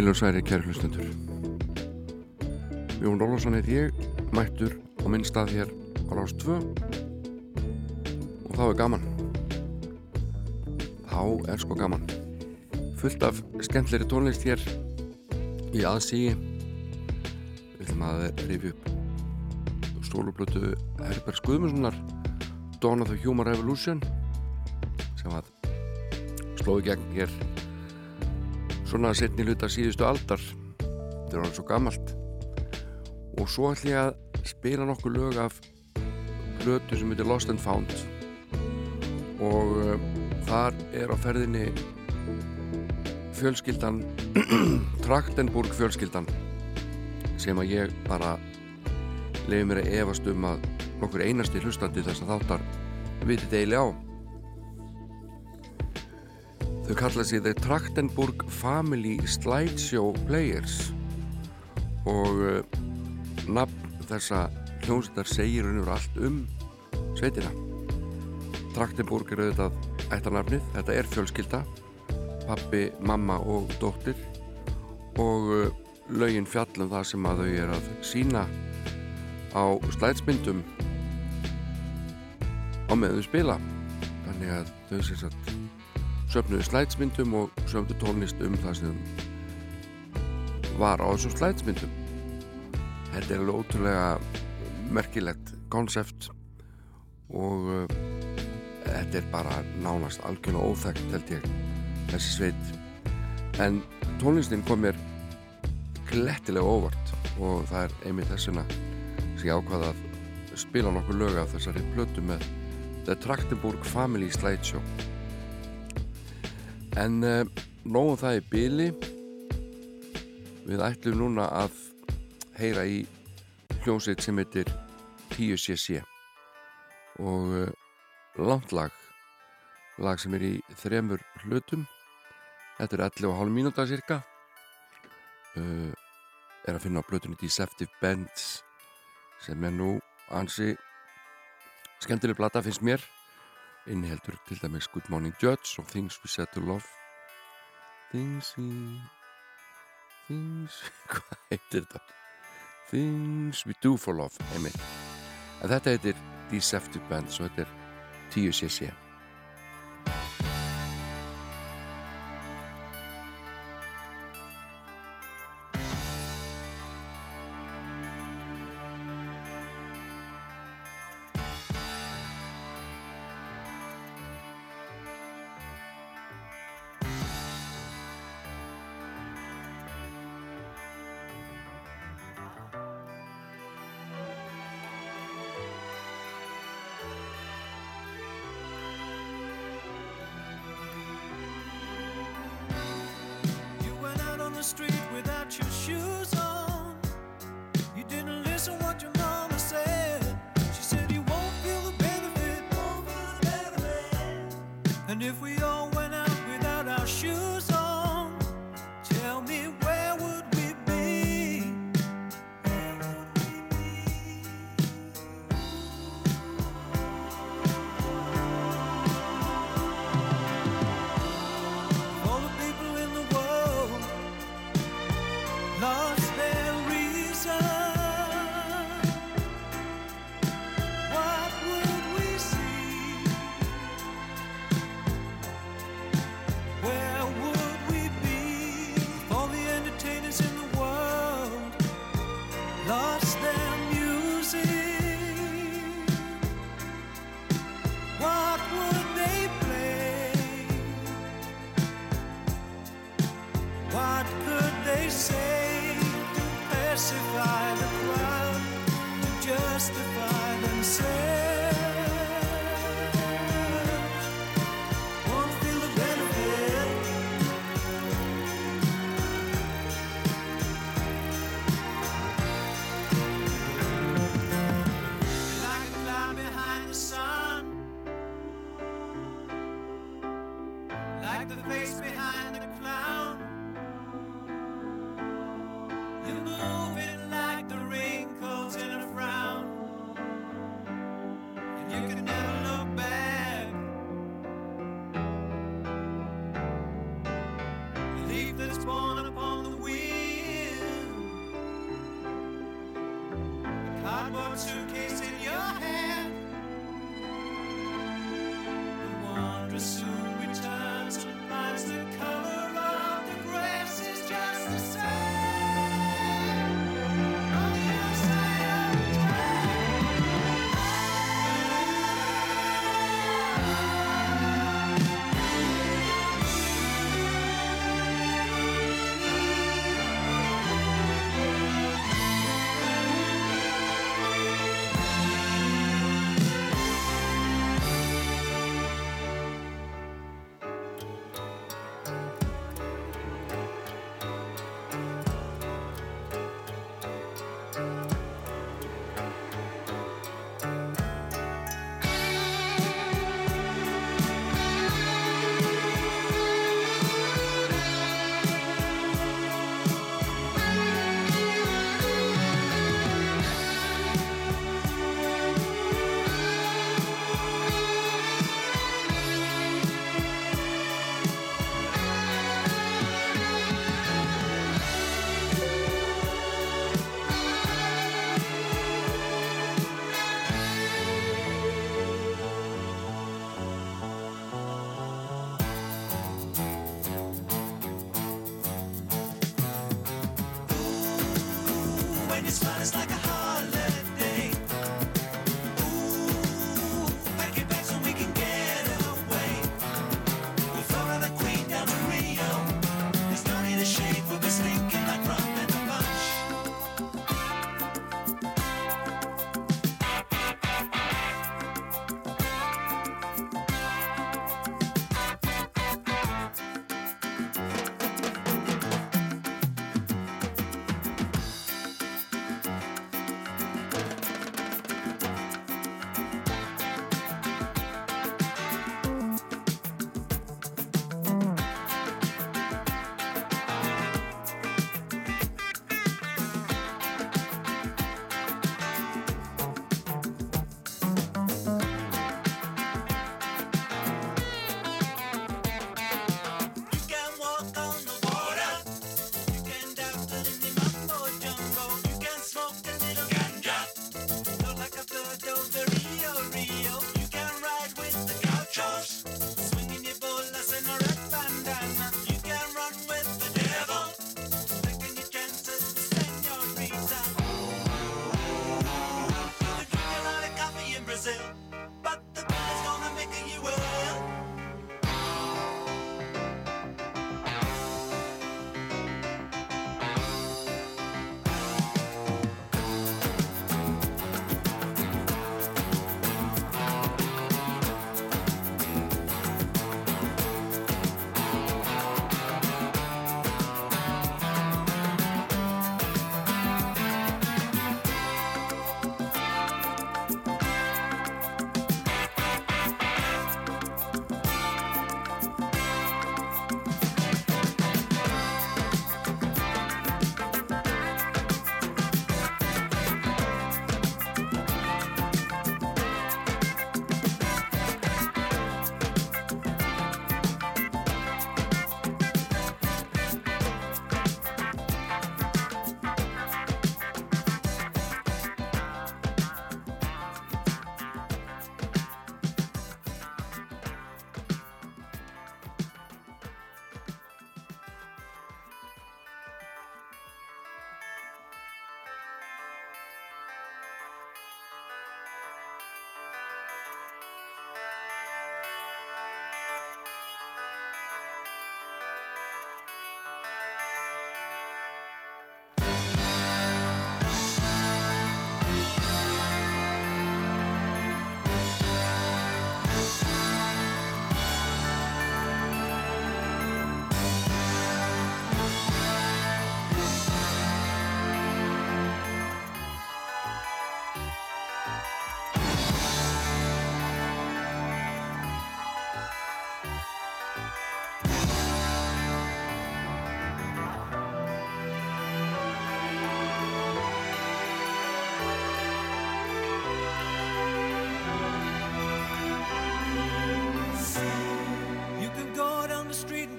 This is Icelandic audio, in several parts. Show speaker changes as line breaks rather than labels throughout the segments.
Heilur særi kæri hlustundur Jón Rólarsson heit ég mættur á minn stað hér á Rás 2 og þá er gaman. Þá er sko gaman. Fullt af skemmtleri tónlist hér í aðsígi við ætlum að rifja upp stólublötu Herberg Guðmundssonar Dawn of the Human Revolution sem að slóði gegn hér svona setni hluta síðustu aldar þetta er alveg svo gammalt og svo ætlum ég að spila nokkuð lög af blötu sem heitir Lost and Found. Og uh, þar er á ferðinni fjölskyldan Traktenburg fjölskyldan sem að ég bara leiði mér að efast um að nokkur einasti hlustandi þess að þáttar vitið deili á Þau kalla sig The Trachtenburg Family Slideshow Players og uh, nafn þessa hljómsveitar segir yfir allt um sveitina. Trachtenburg er auðvitað ættarnafnið, þetta er fjölskylda, pappi, mamma og dóttir og uh, laugin fjallum það sem að þau er að sína á slætsmyndum á meðum spila. Þannig að þau sér satt söfnuðu slætsmyndum og söfnuðu tónlist um það sem var á þessum slætsmyndum þetta er alveg ótrúlega merkilegt konsept og uh, þetta er bara nánast algjörlega óþægt held ég þessi sveit. En tónlistin kom mér glettilega óvart og það er einmitt þessuna sem ég ákvaða að spila nokkuð lög af þessari plötu með The Trachtenburg Family Slideshow En uh, nógum það í byli við ætlum núna að heyra í hljómsveit sem heitir 10cc og uh, langt lag. Lag sem er í þremur hlutum. Þetta er 11,5 mínúta cirka. Uh, er að finna á blötunni Deceptive Bands sem er nú ansi skemmtileg blata finnst mér inniheldur til dæmis Good Morning Judge og Things We Said To Love. Things We Things hvað heitir þetta? Things We Do For Love einmitt. En þetta heitir Deceptive Band og þetta er 10cc
episode.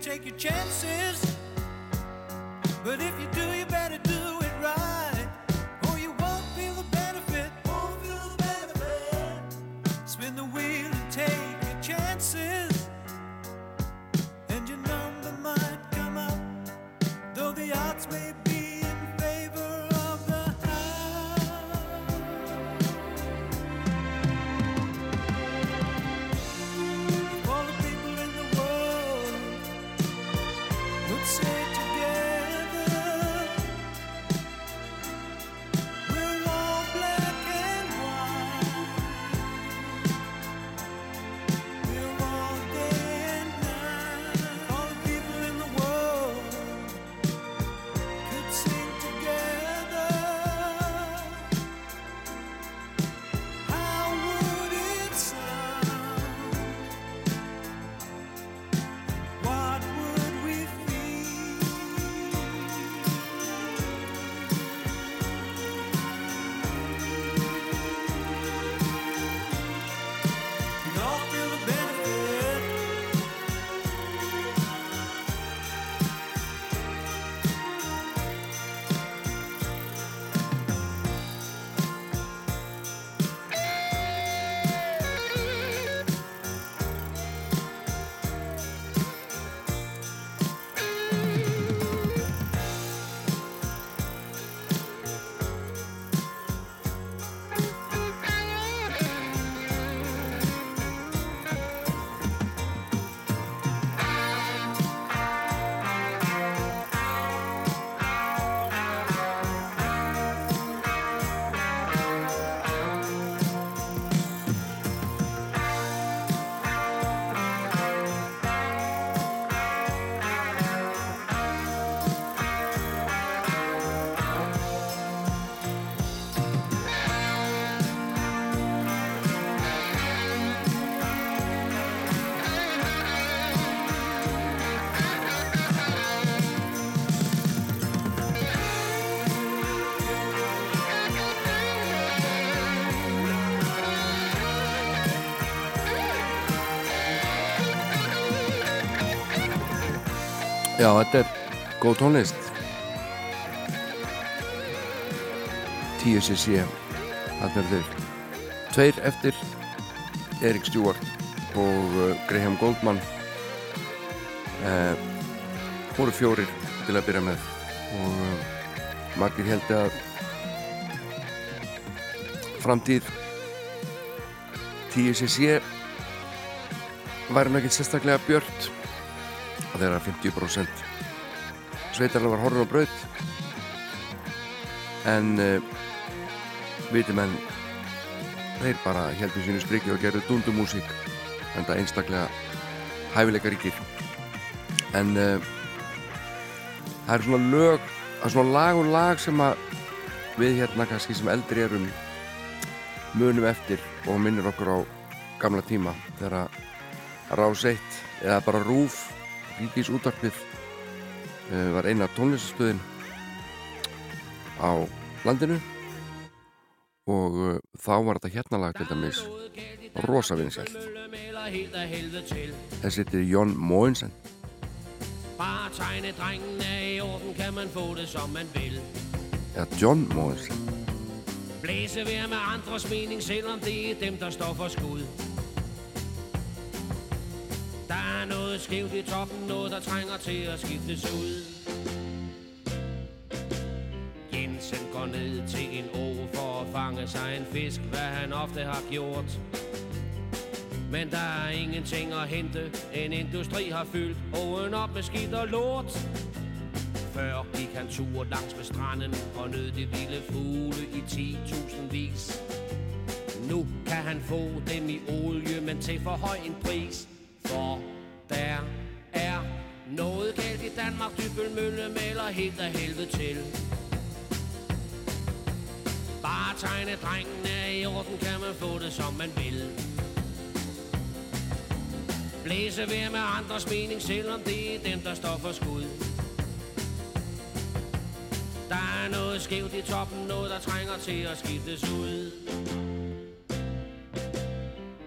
Take your chances.
Þetta er góð tónlist. 10cc, þarna er þeir. Tveir eftir Erik Stewart og uh, Graham Goldman. Uh, voru fjórir til að byrja með og uh, margir held að framtíð 10cc væri náttúrulega sérstaklega björt og þeirra 50% sveitarlega var horfin á braut. En uh, viti menn þeir bara heldur sínu striki og gerðu dundumúsík en það einstaklega hæfileika ríkir. En uh, það er svona lög það er svona lag og lag sem að við hérna kannski sem eldri erum munum eftir og minnir okkur á gamla tíma þegar að rás eitt eða bara rúf ríkis útarpið var eina tónlistastöðin á landinu og uh, þá var þetta hérna lag til dæmis rosa vinsælt þessi heitir Jón Mogensen
Bare tegne drengen er i orden, kan man få det som man vil.
eða John Mogensen
Blæse vær med andres mening, selvom det er dem, der står for skud. Der er noget skævt i toppen, noget der trænger til at skiftes ud. Jensen går ned til en å for at fange sig en fisk, hvad han ofte har gjort. Men der er ingenting at hente, en industri har fyldt åen op med skidt og lort. Før gik han tur langs med stranden og nød de vilde fugle i 10.000 vis. Nu kan han få dem i olie, men til for høj en pris. For der er noget galt i Danmark, Dybølmølle melder helt af helvede til. Bare tegne drengen er i orden, kan man få det som man vil. Blæse ved med andres mening, selvom det er den, der står for skud. Der er noget skævt i toppen, noget der trænger til at skiftes ud.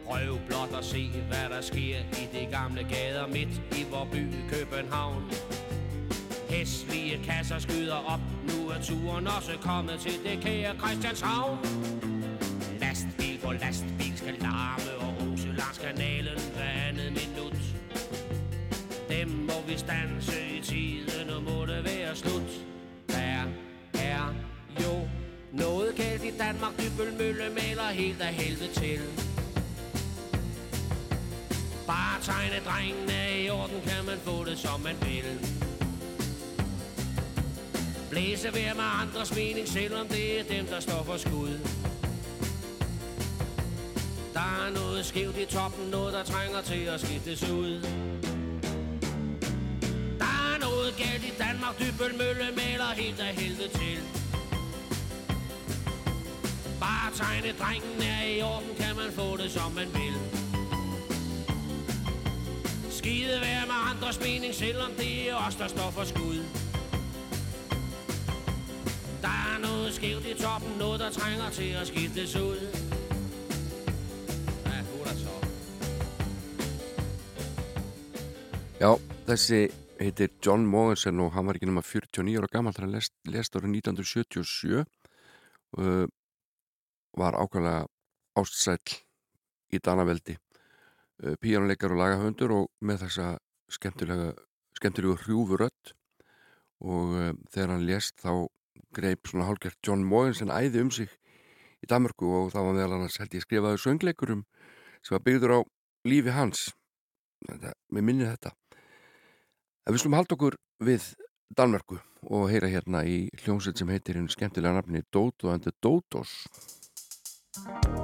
Prøv blot at se, hvad der sker i de gamle gader midt i vor by København. Hæslige kasser skyder op, nu er turen også kommet til det kære Christianshavn. Lastbil på lastbil skal larme og rose langs kanalen hver andet minut. Dem må vi stanse i tiden, og må det være slut. Der er jo noget galt i Danmark, Dybølmølle maler helt af helvede til. Tegne drengene i orden, kan man få det som man vil. Blæse ved med andres mening, selvom det er dem, der står for skud. Der er noget skævt i toppen, noget der trænger til at skiftes ud. Der er noget galt i Danmark, Dybølmølle maler helt af helvede til. Bare tegne drengen er i orden, kan man få det som man vil. Skide være med andres mening, selvom det er os, der står for skud. Der er noget skævt i toppen, noget der trænger til at skiftes ud. Ja, så?
Já, þessi heitir John Mogensen og hann var ekki nema 49 ára gammal þegar hann lest, lest árið 1977 uh, var ákvæmlega ástsæl í Danaveldi píjánuleikar og lagahöndur og með þessa skemmtilega skemmtilegu hrjúfurödd og uh, þegar hann lest þá greip svona hálfgert John Mogensen æði um sig í Danmarku og það var meðal annars held ég skrifaði söngleikurum sem var byggður á lífi hans. Þetta, mér minnir þetta. En við slum halda okkur við Danmörku og heyra hérna í hljómsveit sem heitir einu skemmtilega nafni Dóto and the Dótos.
Og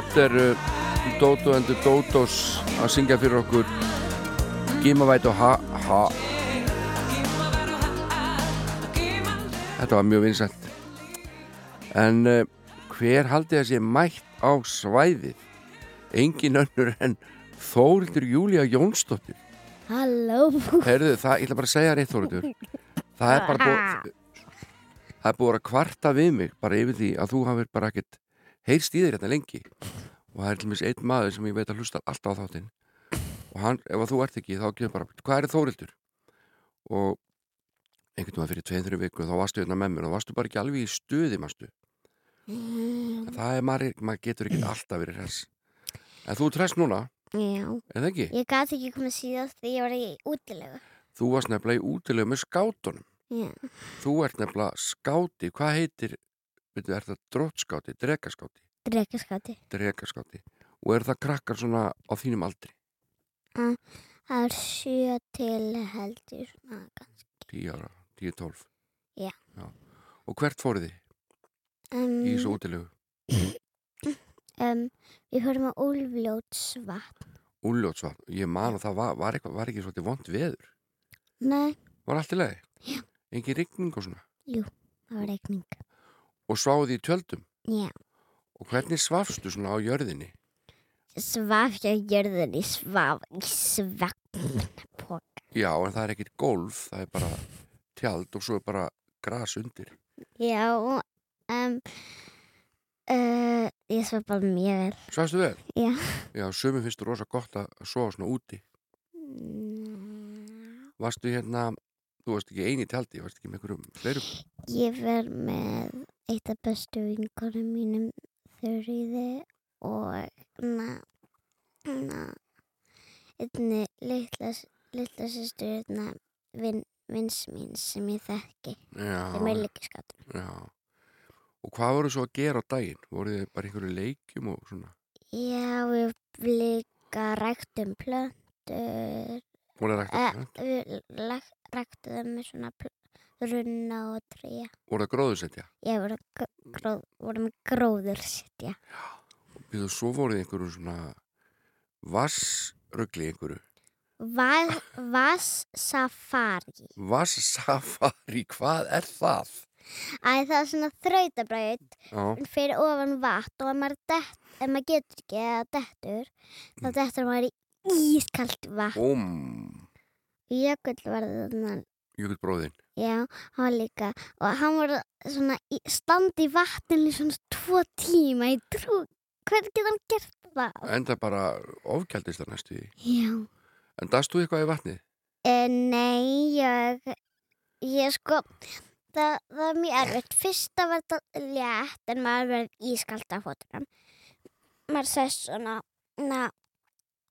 þetta er uh, Dótó endur Dótós að syngja fyrir okkur. Gimavæt og ha, ha. Þetta var mjög vinsælt. En uh, hver haldið að sé mætt á svæðið? Engin önnur en Þórildur Júlía Jónsdóttir.
Halló.
Herðu, það, ég ætla bara að segja rétt Þórildur Það er bara búið Það er búið að kvarta við mig bara yfir því að þú hafið bara ekkert heyrst í þér hérna lengi. Og það er til mis einn maður sem ég veit að hlusta alltaf á þáttinn. Og hann, ef þú ert ekki þá gefur bara, hvað er Þórildur? og einhvern veginn fyrir tveið, þrjum viku þá varstu hérna með mér og þá varstu bara ekki alveg í stuði mástu
Mm,
það er maður, maður getur ekki alltaf verið hress. En þú ert hress núna,
Já,
er það ekki?
ég gæti ekki komið síðast því ég var í útilegu.
þú varst nefnilega í útilegu með skátunum.
Já,
þú ert nefnilega skáti, hvað heitir veitu, er það drótskáti, dregaskáti
drekaskáti.
dregaskáti og er það krakkar svona á þínum aldri
Það er sjö til heldur svona kannski.
10 ára, 10-12
Já.
og hvert fóruð þið
Um,
í þessu útilegu?
um, við fórum á Úlfljótsvatn.
Úljótsvatn, ég man að það var, var, eitthvað, var ekki svolítið vond veður
Nei,
var allt í lagi?
Já.
engin rigning og svona
það var reikning.
Og sváði í tjöldum
Já,
og hvernig svafstu svona á jörðinni?
svaf ég á jörðinni, svaf í svefnpók.
Já, en það er ekkit golf, það er bara tjald og svo er bara gras undir
Já, um, uh, ég svaf bara mjög vel.
Svafstu vel?
Já.
Já, sömum finnst þú rosa gott að sofa svona úti
Mm,
Varstu hérna, þú varst ekki eini í tjaldi, varst ekki með einhverjum fleirum.
Ég verð með eitt af bestu vinkonum mínum þurriði og na, na, einni litla, litla sýstur vin, vins mín sem ég þekki. Sem er
já. Og hvað voru svo að gera á daginn? Voru þið bara einhverju leikjum og svona?
Já, við líka ræktum plöntur,
Voru það
eh,
rægt
ræktum þeim með svona runna og tríja.
Voru það gróðusetja?
Ég voru, gróð, voru með gróður sittja.
Við þú svo voruð einhverju svona vassrugli einhverju
Vass safari.
Vassafari, hvað er það?
Æ, það er svona þrautabraut
Já,
fyrir ofan vatn og ef maður, dett, ef maður getur ekki eða dettur, þá dettur maður í ískalt vatn.
búm
Jökull var þarna,
Jökull bróðinn
já, hann var líka og hann var svona í, standi í vatninu í svona tvo tíma í trú. Hvernig getur hann gert það?
Enda bara ofkjaldist það næstu því
Já.
En dast þú eitthvað í vatnið?
E, nei, ég, ég sko, það, það er mjög erfitt. Fyrsta var þetta létt en maður verið ískalt af fótunum. Maður sess svona, na,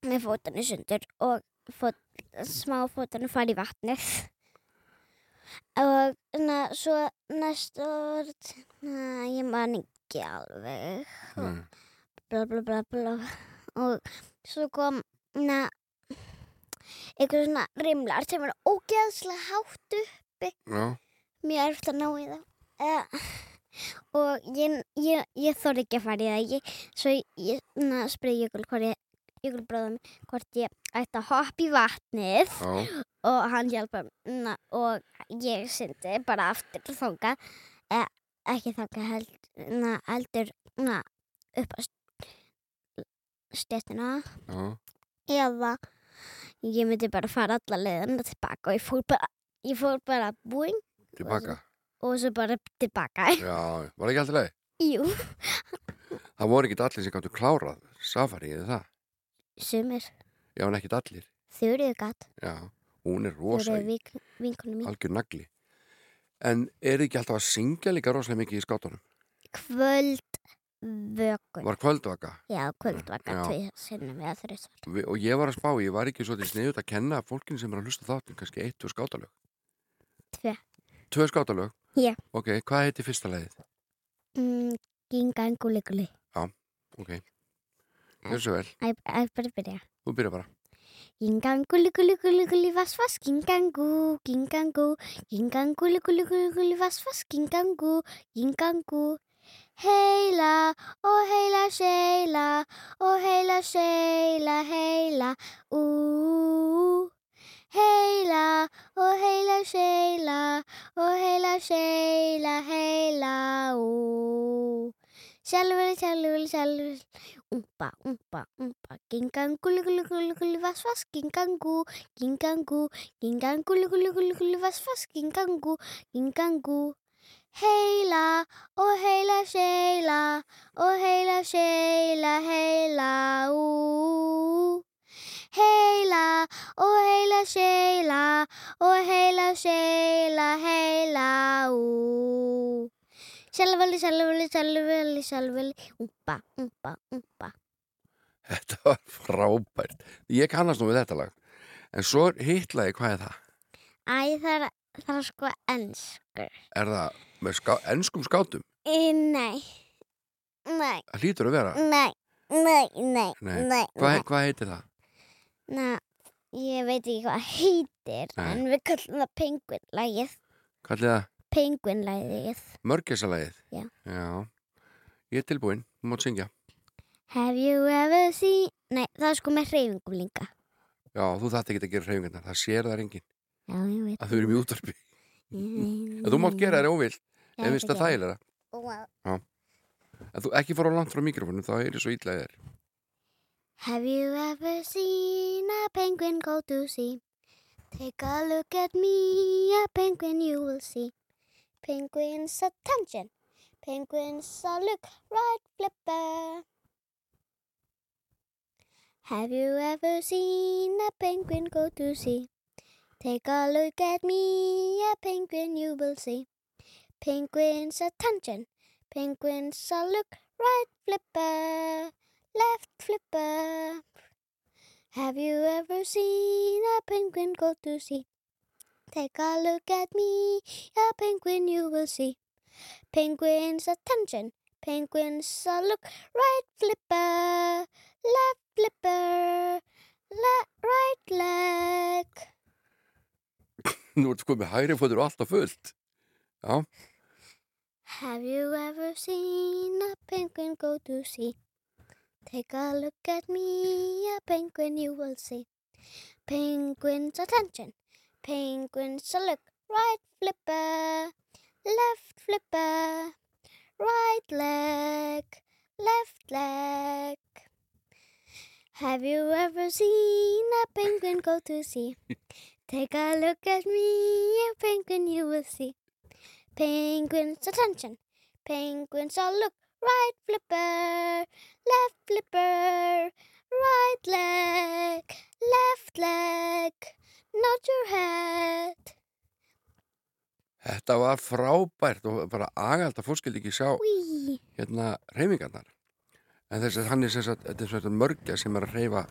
með fótunni sundur og fót, smá fótunni fara í vatnið. Og na, svo næst var, na, ég man ekki alveg.
Mm.
bla bla bla bla. Og svo kom na, einhver svona rimlar sem er ógeðslega hátt upp
Já,
mjög erfitt að ná í það uh, og ég, ég, ég þorði ekki að fara í það. Ég, svo ég na, spurði Jökul hvort ég Jökul bróðum hvort ég ætti að hoppa í vatnið.
Já,
og hann hjálpa na, og ég syndi bara aftur þanga eh, ekki þanga heldur upp á stéttina.
Já.
Eða ég myndi bara fara alla leiðina tilbaka og ég fór bara ég fór bara búinn.
Tilbaka?
Og svo bara tilbaka.
Já, var ekki alltaf leið?
jú,
Það voru ekki allir sem gáttu klárað Safari, eða það?
Sumir
Já, en ekki allir
þurrið gatt
Já, hún er rosa
þurrið
í
vink, vinkunum mín
algjör nagli En er ekki alltaf að syngja líka rosalega mikið í skátunum?
kvöld vökun
Var kvöldvaka
já, kvöldvaka
Já.
tvið sinnum eða þrjusvar
Vi- og ég var að spá, ég var ekki svolítið sniðut að kenna fólkinu sem er að hlusta á þáttin kannski eitt, tvö skátalög
Tvö.
Tvö skátalög?
Já.
Ok, hvað heiti fyrsta leiðið?
mm, ginganguliguli
Ok, gjör svo vel,
æ, æ, bara byrja.
Þú byrja bara.
Ginganguliguli vass vass gingangu gingangu ginganguliguli vass vass gingangu gingangu. Heila og heila seila og heila seila heila ú. Heila og heila seila og heila seila heila ú. Sjálfur sjálfur sjálfur umpa umpa umpa. Gingangu lugulu gulu gulu vas vas. Gingangu gingangu gingangu lugulu gulu gulu vas vas. Gingangu gingangu heila og heila seila og heila seila heila ú heila og heila seila og heila seila heila ú sjálfveli sjálfveli sjálfveli sjálfveli umpa umpa umpa
Þetta var frábært. Ég kannast nú við þetta lag. En svo hittlaði, hvað er það?
æ það er, það er sko ennskur
Er það með ská, ennskum skátum?
Í, nei nei
Það hlýtur að vera.
nei nei nei
Nei.
nei
Hvað, hvað heitir það?
Na, ég veit ekki hvað heitir
Nei.
en við kallum það penguinlægið
Kallið það
penguinlægið
mörgæsalagið?
Já.
Já. Ég er tilbúinn, þú mátt syngja.
Have you ever seen Nei, það er sko með hreyfingum líka
Já, þú þarft ekki að gera hreyfingarnar. Það sér það enginn
Já, ég veit
að þau eru í útvarpi. Þú mátt gera það óvilt, ef finnst það þægilega.
það
En þú ekki fara langt frá mikrofónu, þá er það svo illa þér.
Have you ever seen a penguin go to sea? Take a look at me, a penguin you will see. Penguins attention, penguins a look right flipper. Have you ever seen a penguin go to sea? Take a look at me, a penguin you will see. Penguins attention, penguins a look right flipper left flipper. Have you ever seen a penguin go to sea? Take a look at me, a penguin you will see. Penguins attention, penguins a look right flipper, left flipper, le- right leg.
Nú ertu komið hægri fótur og alltaf fullt. Já,
Have you ever seen a penguin go to sea? Take a look at me, a penguin you will see. Penguins attention, penguins look, right flipper, left flipper, right leg, left leg. Have you ever seen a penguin go to sea? Take a look at me, a penguin you will see. Penguins attention, penguins all look right flipper, left flipper,
þetta var frábært og bara agald að fólk skildi ekki sjá hérna reyfingarnar. En þess að hann er sem sagt, þetta er svona mörgja sem er að reyfa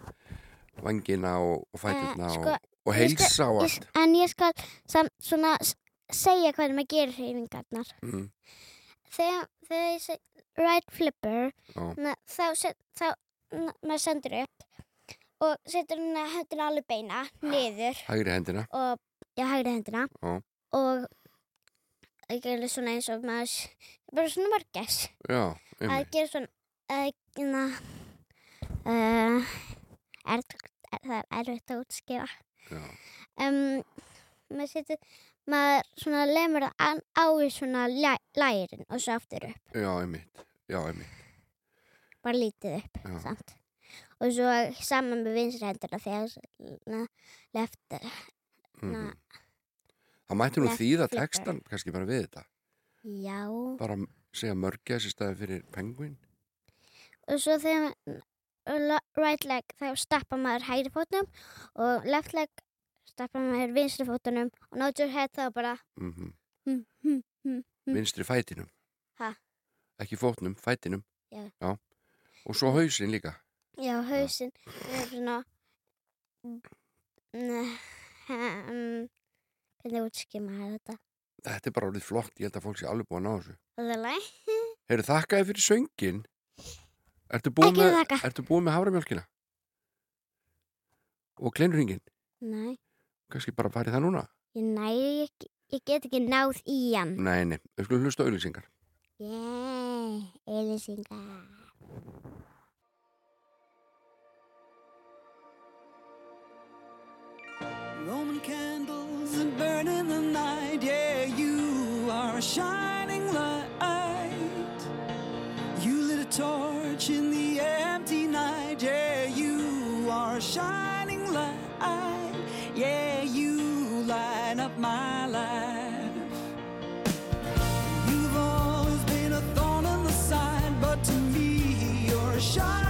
vangina og, og
Eh, sko,
og, og
ég skal-
heilsa og allt.
en ég skal sam, svona segja hvernig maður gerir hreyfingarnar.
Mm,
Þegar, þegar ég seg right flipper, na, þá, set, þá na, maður sendur upp og setur hendina alveg beina niður
hægri hendina.
og já, hægri hendina
Já.
og ég gerði svona eins og maður bara svona mörgæs
Já,
að gera svona að gera uh, er, er, það er erfitt að útskýra
Já.
um, maður setur maður svona lemur það á í svona læ, lærin og svo aftur upp
Já, einmitt. Já, einmitt.
bara lítið upp og svo saman með vinstri hendina þegar na, left
Mm. Það mætti nú þýða textan kannski bara við þetta.
já
Bara segja mörgja þessi staði fyrir penguin.
og svo þegar right leg þá stappa maður hægri fótnum og left leg stappa maður vinstri fótunum og nod your head þá bara
Mm
hm, hm, hm, hm.
Vinstri fætinum.
Ha?
Ekki fótnum, fætinum.
Já.
Og svo hausinn líka.
já, hausinn er svona Nei, um, Hvernig útskýma það þetta?
Þetta er bara orðið flott, ég held að fólk sé alveg búin á þessu.
Það er læg.
Heyrðu þakkaði fyrir söngin. Ertu
búin
með, með haframjölkina? Og kleinringin?
Nei.
Kanski bara farið það núna?
Nei, ég, ég get ekki náð í hann.
Nei, nei, við skulum hlusta auðlýsingar.
Jæj, yeah, auðlýsingar.
Roman candles that burn in the night. Yeah, you are a shining light. You lit a torch in the empty night. Yeah, you are a shining light. Yeah, you light up my life. You've always been a thorn in the side, but to me, you're a shining.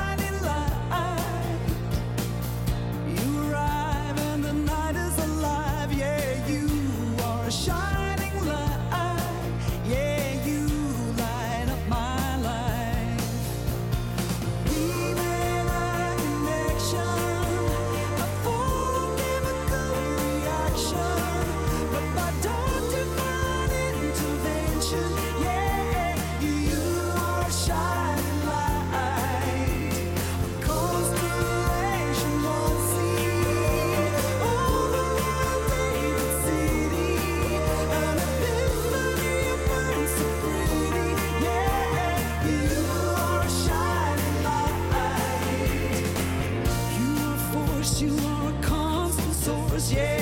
you are a constant source, yeah.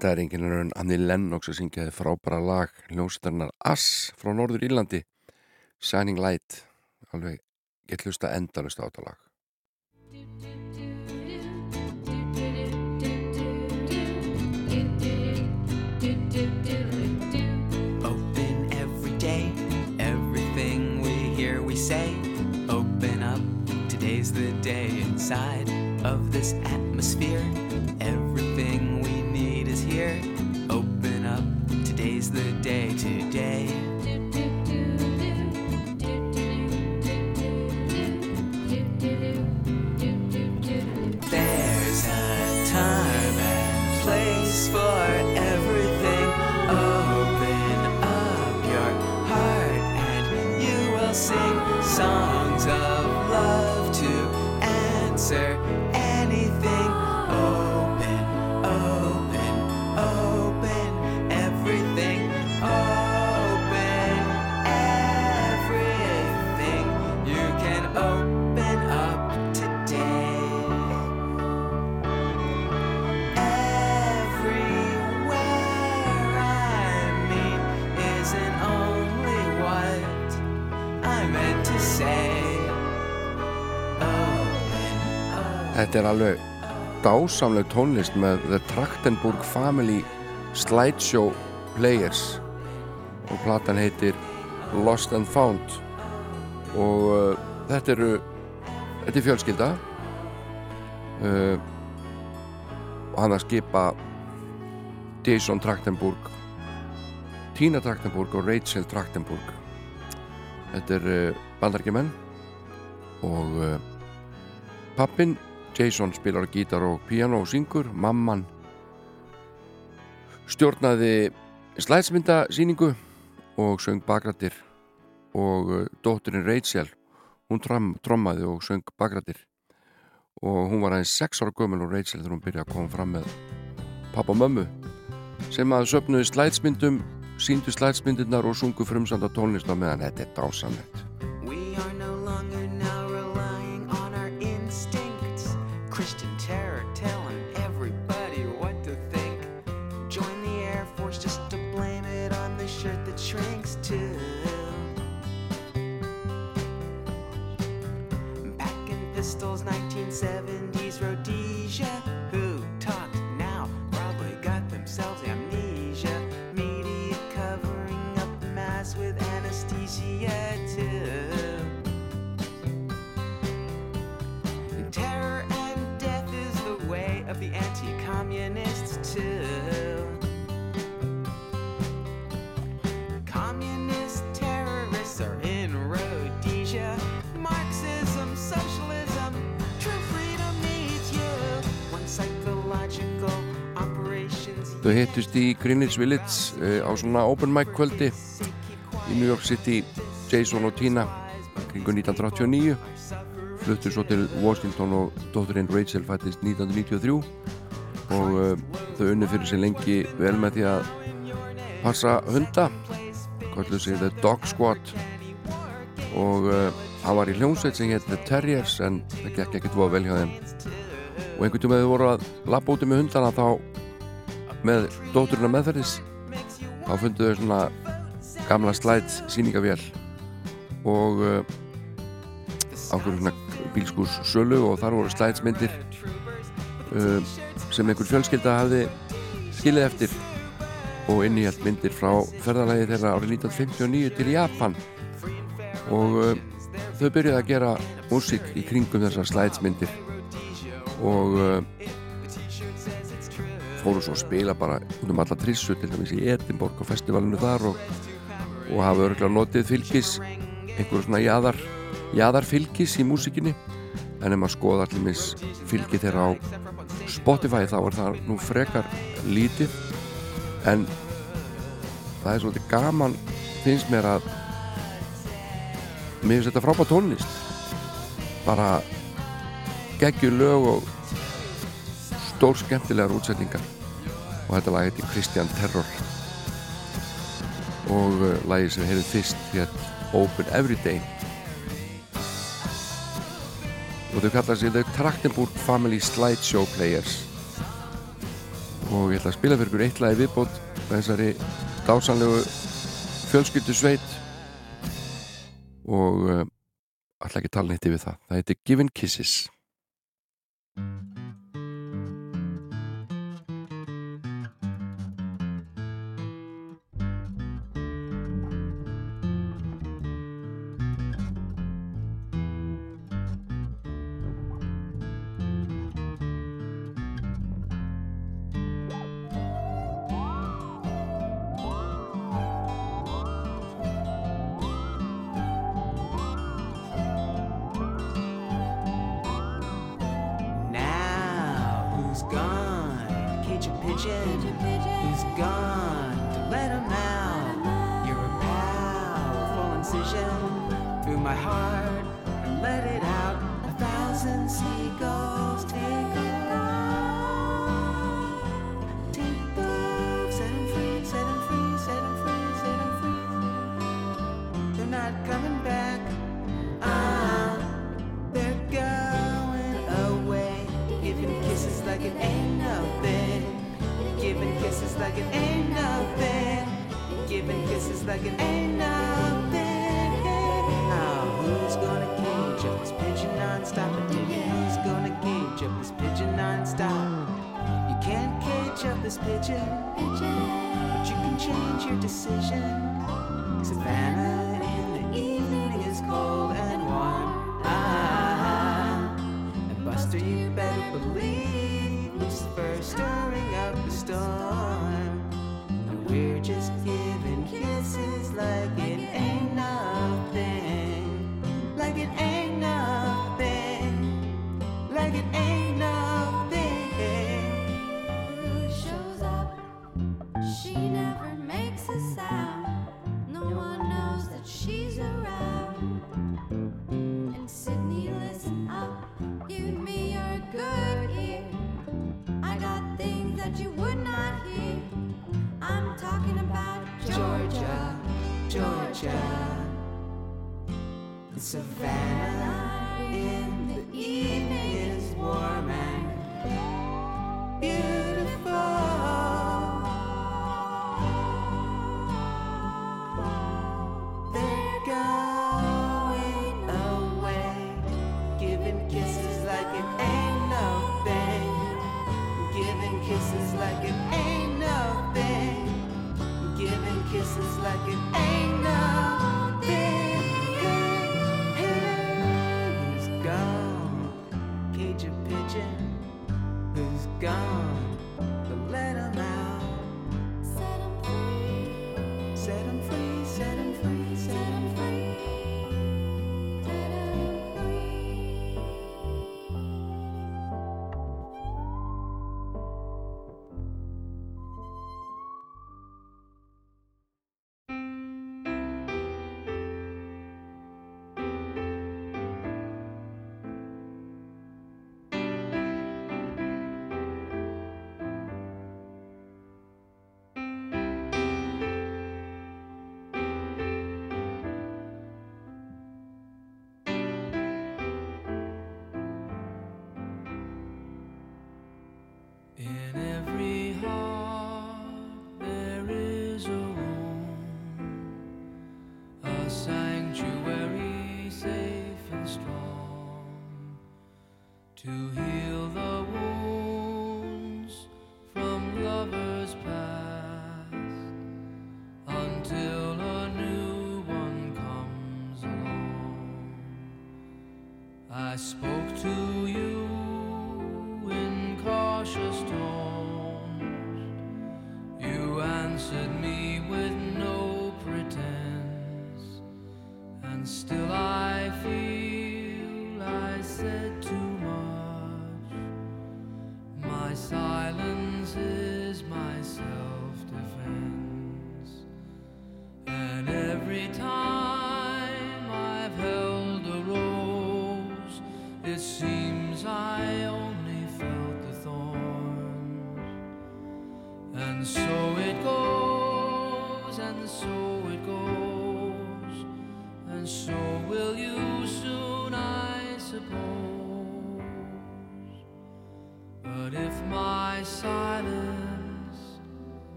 Þetta er einhvern veginn Anni Lennox að syngjaði frábæra lag Ljóstarnar Ass frá Norður Írlandi. Shining Light alveg gett hlusta endalust átalag
Open every day Everything we hear we say. Open up Today's the day inside Of this atmosphere. Every here. Open up, today's the day, today
Þetta er alveg dásamleg tónlist með The Trachtenburg Family Slideshow Players. Og platan heitir Lost and Found. Og uh, þetta eru þetta er fjölskylda. Uh, og hann að skipa Jason Trachtenburg Tina Trachtenburg og Rachel Trachtenburg þetta er uh, bandargemenn og uh, pappin Jason spilar gítar og piano og syngur mamman stjórnaði slæðsmyndasýningu og söng bakrættir og uh, dótturinn Rachel hún trommaði og söng bakrættir og hún var aðeins 6 ára gömul og Rachel þegar hún byrjaði að koma fram með pappa og mömmu sem að söpnuði slæðsmyndum síndu slæðsmyndirnar og sungu frumsanda tónlist á meðan. Þetta er dásamlegt Þau hittust í Greenwich Village uh, á svona open mic kvöldi í New York City. Jason og Tina kringu 1989 fluttu svo til Washington og dótturinn Rachel fættist 1993 og uh, þau unni fyrir sig lengi vel með því að passa hunda kalluð sig The Dog Squad. Og uh, hann var í hljómsveit sem hétt The Terriers en það gekk ekkert voða vel hjá þeim. Og einhvern tíma þau voru að lappa úti með hundana þá með dótturina meðferðis. Þá fundu þau svona gamla slætt síningavél og uh, ákveður svona bílskús sölu og þar voru slætsmyndir uh, sem einhver fjölskylda hafði skilið eftir og innihjalt myndir frá ferðalagi þeirra árið 1959 til Japan. Og uh, þau byrjuði að gera músík í kringum þessar slætsmyndir og fóru svo að spila bara út um alla trissu til dæmis í Edinborg og festivalinu þar og, og hafa örgulega notið fylgis einhverjum svona jaðar, jaðar fylgis í músikinni. En ef maður skoða allir fylgi þeirra á Spotify þá er það nú frekar lítið. En það er svolítið gaman finnst mér að mér finnst þetta frábært tónlist. Bara geggjur lög og stór skemmtilegar útsetningar. Og þetta lag heitir Christian Terror. Og uh, lagið sem hefur fyrst hér Open Everyday og þau kalla sig The Trachtenburg Family Slideshow Players. Og ég ætla að spila fyrir ykkur eitt lagi viðbót með þessari dásanlegu fjölskyldu sveit og uh, ætla ekki tala neitt yfir það. Það heitir Given
Kisses
She never makes a sound. No one knows that she's around. And Sydney, listen up. Give me your good ear. I got things that you would not hear. I'm talking about Georgia,
Georgia.
Georgia. Savannah.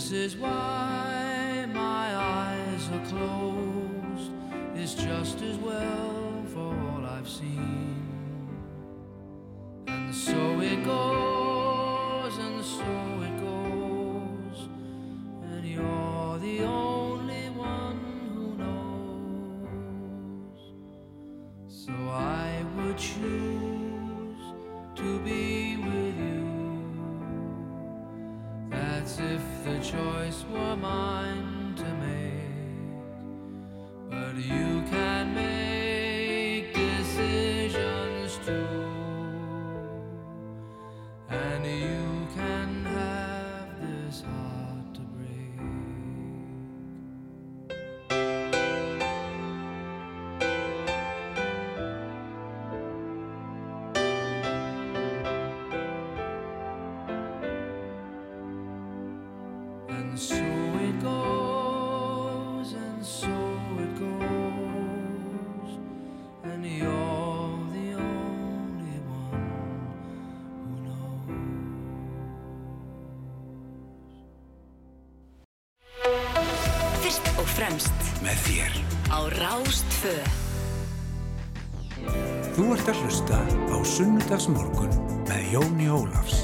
This is why my eyes are closed. It's just as well.
með þér.
Á Rástfö
Þú ert að hlusta á Sunnudagsmorgun með Jóni Ólafs.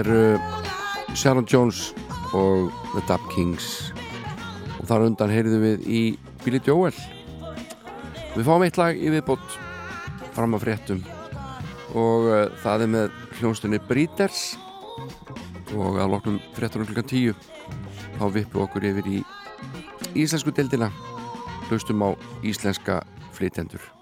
eru Sharon Jones og The Dab Kings. Og þar undan heyrðum við í Billy Joel. Við fáum eitt lag í viðbót fram að fréttum. Og uh, það er með hljónstunni Breeders. Og að loknum fréttur um klukkan tíu þá vippum okkur yfir í íslensku deildina. Hlustum á íslenska
flytendur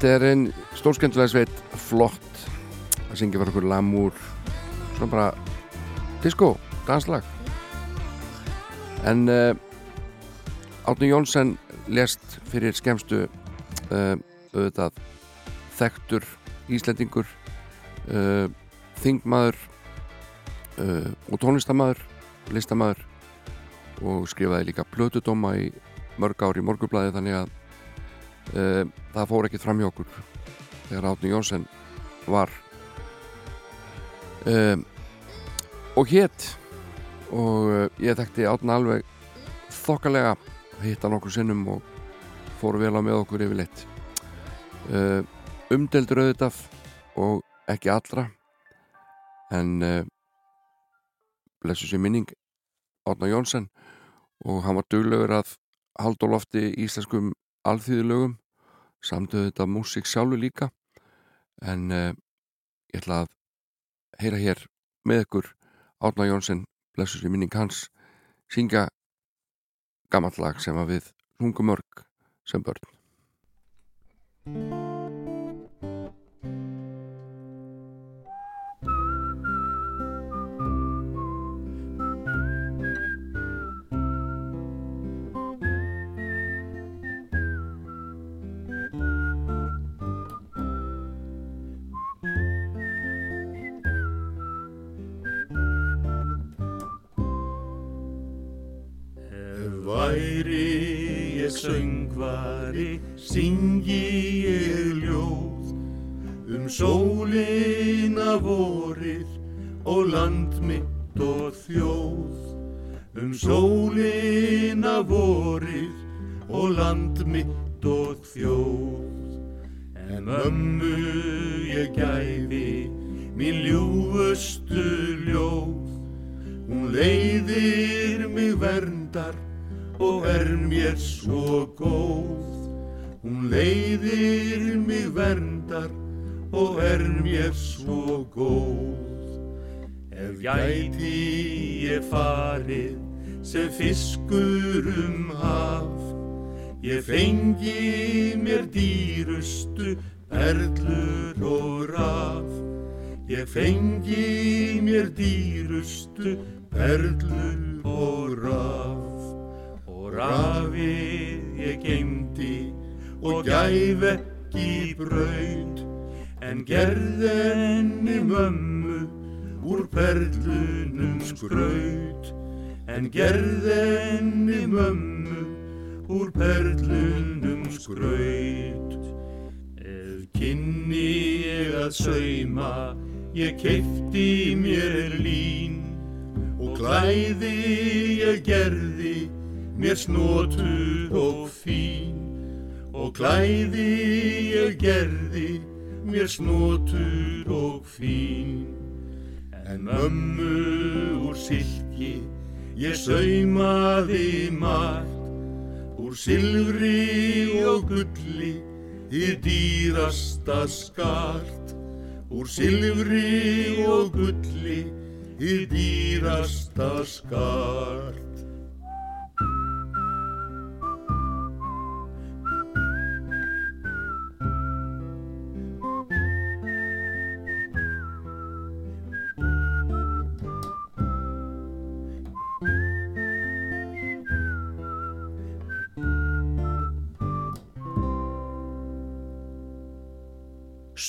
Þetta er
einn stórskemmtilega sveit flott að syngja fyrir okkur lamúr svona bara disco, danslag. En uh, Átni Jónsson lest fyrir skemmstu uh, auðvitað þekktur Íslendingur uh, þingmaður og tónlistamæður listamaður og skrifaði líka plötudóma í mörg ár í morgublaði þannig að það fór ekkert fram hjá okkur þegar Átni Jónsson var. Um, og hétt og uh, ég þekkti Átni alveg þokkalega hitt hann okkur sinnum og fór vel á með okkur yfirleitt. Uh, umdeldur auðvitað og ekki allra en uh, blessu sér minning Átna Jónsson og hann var duglegur að halda á lofti íslenskum alþýðulögum samtöðu þetta músík sjálfu líka. En uh, ég ætla að heyra hér með ykkur Átna Jónsson, blessu sér minning hans syngja gammalt lag sem að við hlungum mörg sem börn
ég söngvari, syngi ég ljóð um sólina vorið og land mitt og þjóð. Um sólina vorið og land mitt og þjóð. En ömmu ég gæfi mín ljúfustu ljóð Hún leiðir mig verndar og er mér svo góð. Hún leiðir mig verndar og er mér svo góð. Ef gæti ég farið sem fiskur um haf, ég fengi mér dýrustu perlur og raf. Ég fengi mér dýrustu perlur og raf. Og rafið ég geymdi og gæf ekki braut, en gerð enni mömmu úr perlunum skraut. En gerð enni mömmu úr perlunum skraut. Ef kynni ég að sauma, ég keipti mér lín og klæði ég gerði mér snotuð og fín. Og klæði ég gerði mér snotuð og fín. En mömmu úr silki ég saumaði margt. Úr silfri og gulli þið dýrasta skart. Úr silfri og gulli þið dýrasta skart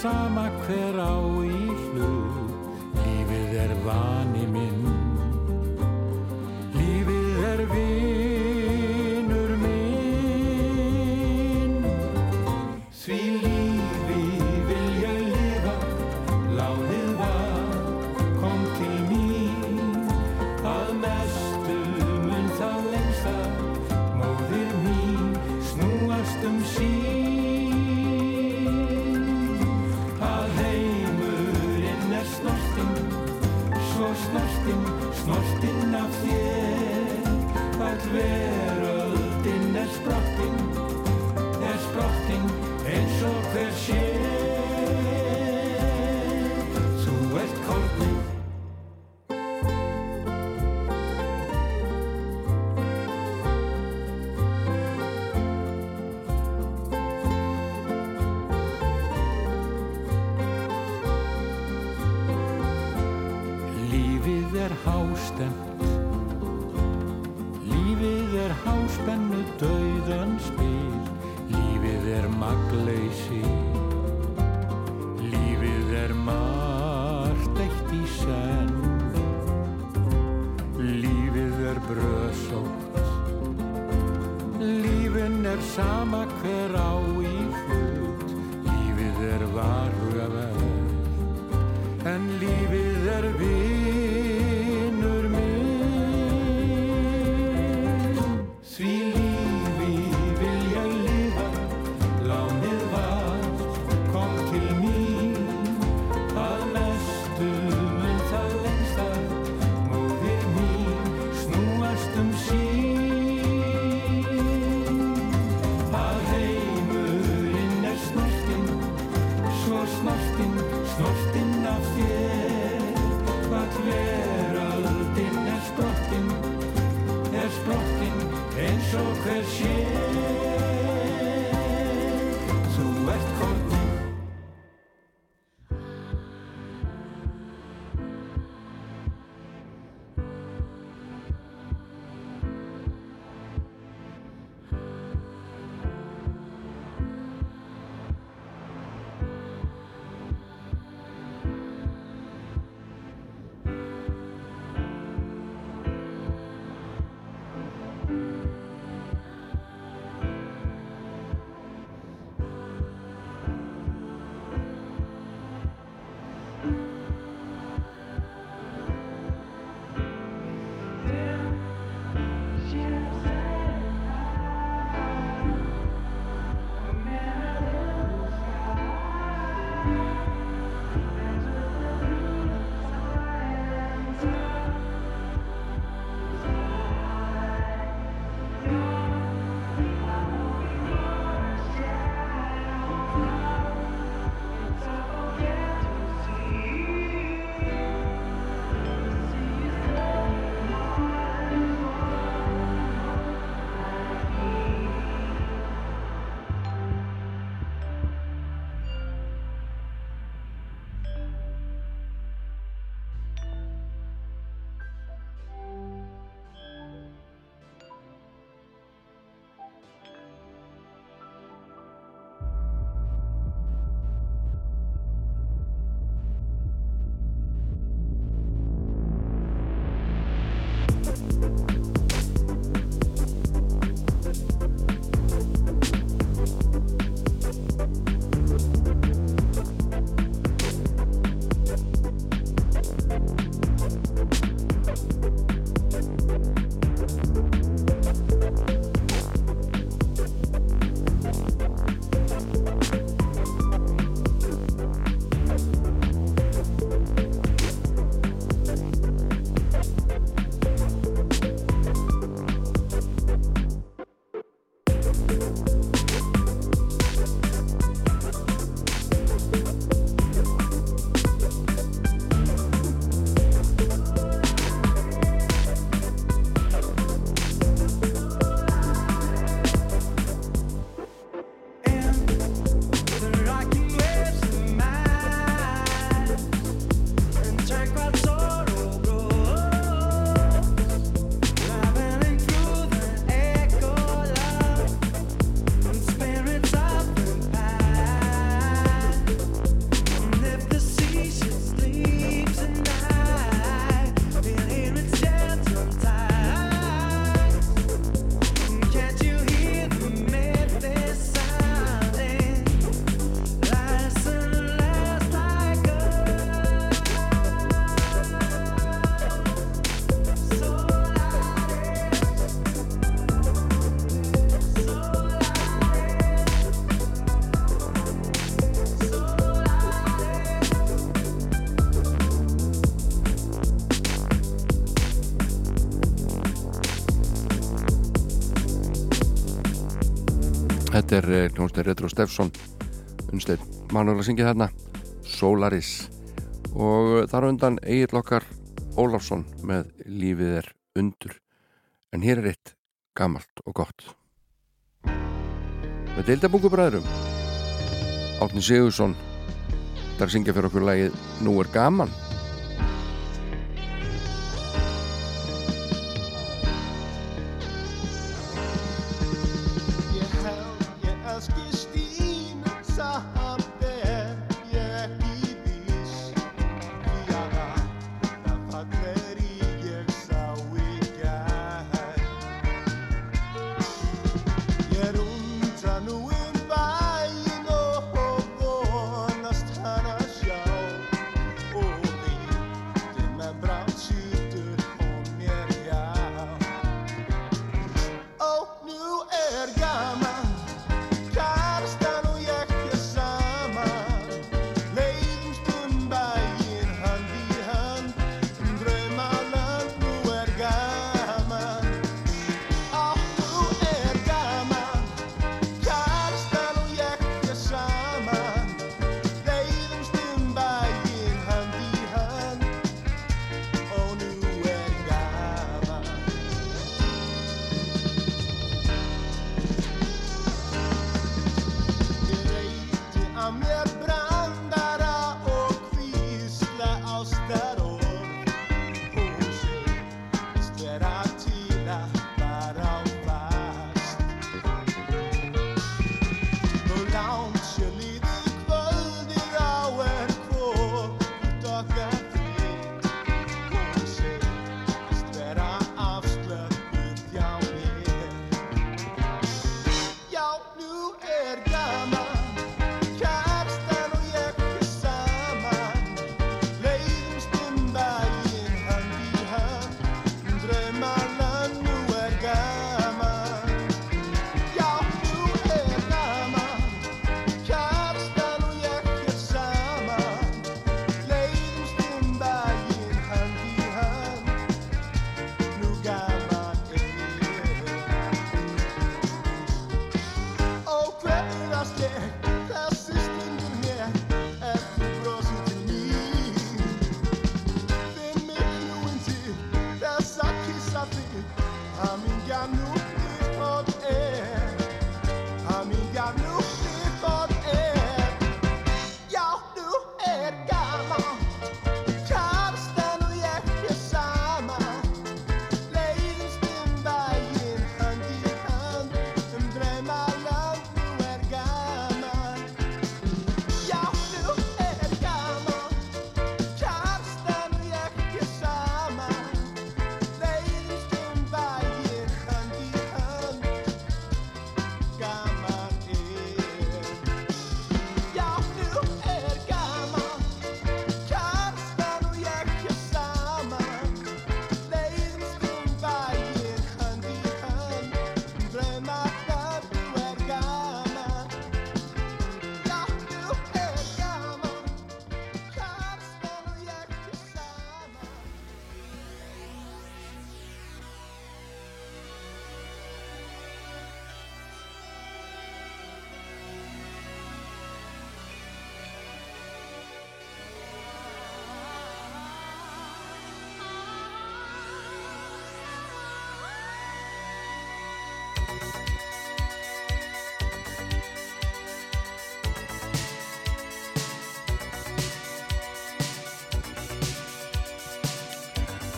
Sama hver á í hlut, lífið er vani sama hver á í hlut. Lífið er varhugaverð En lífið er vinur
Þetta er eh, hljómsnei Retro Steffsson unnstein Manuela syngið hérna Solaris. Og eh, þar undan eigir lokkar Óláfsson með Lífið er undur. En hér er eitt gammalt og gott. Með deildabúkubræðurum Átni Sigursson þar syngja fyrir okkur
lægið Nú er gaman.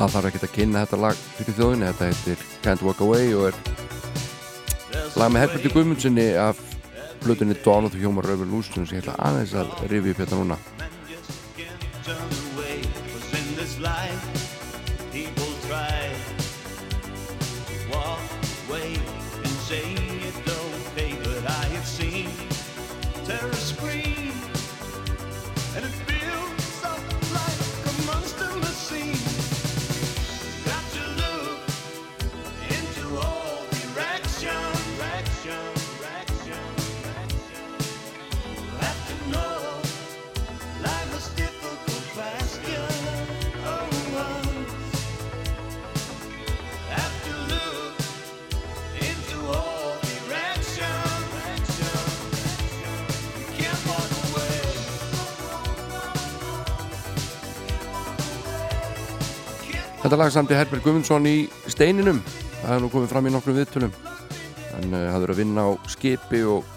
það þarf ekki að kynna þetta lag fyrir þjóðinu, þetta heitir Can't Walk Away og er lag með Herberti Guðmundssoni af blutunni Dawn of the Human Revolution sem ég ætla aðeins að rifi upp hérna núna. Þetta lag samti Herbert Guðmundsson í steininum. Það hefur nú komið fram í nokkrum viðtölum. Hann uh, hafði verið að vinna á skipi og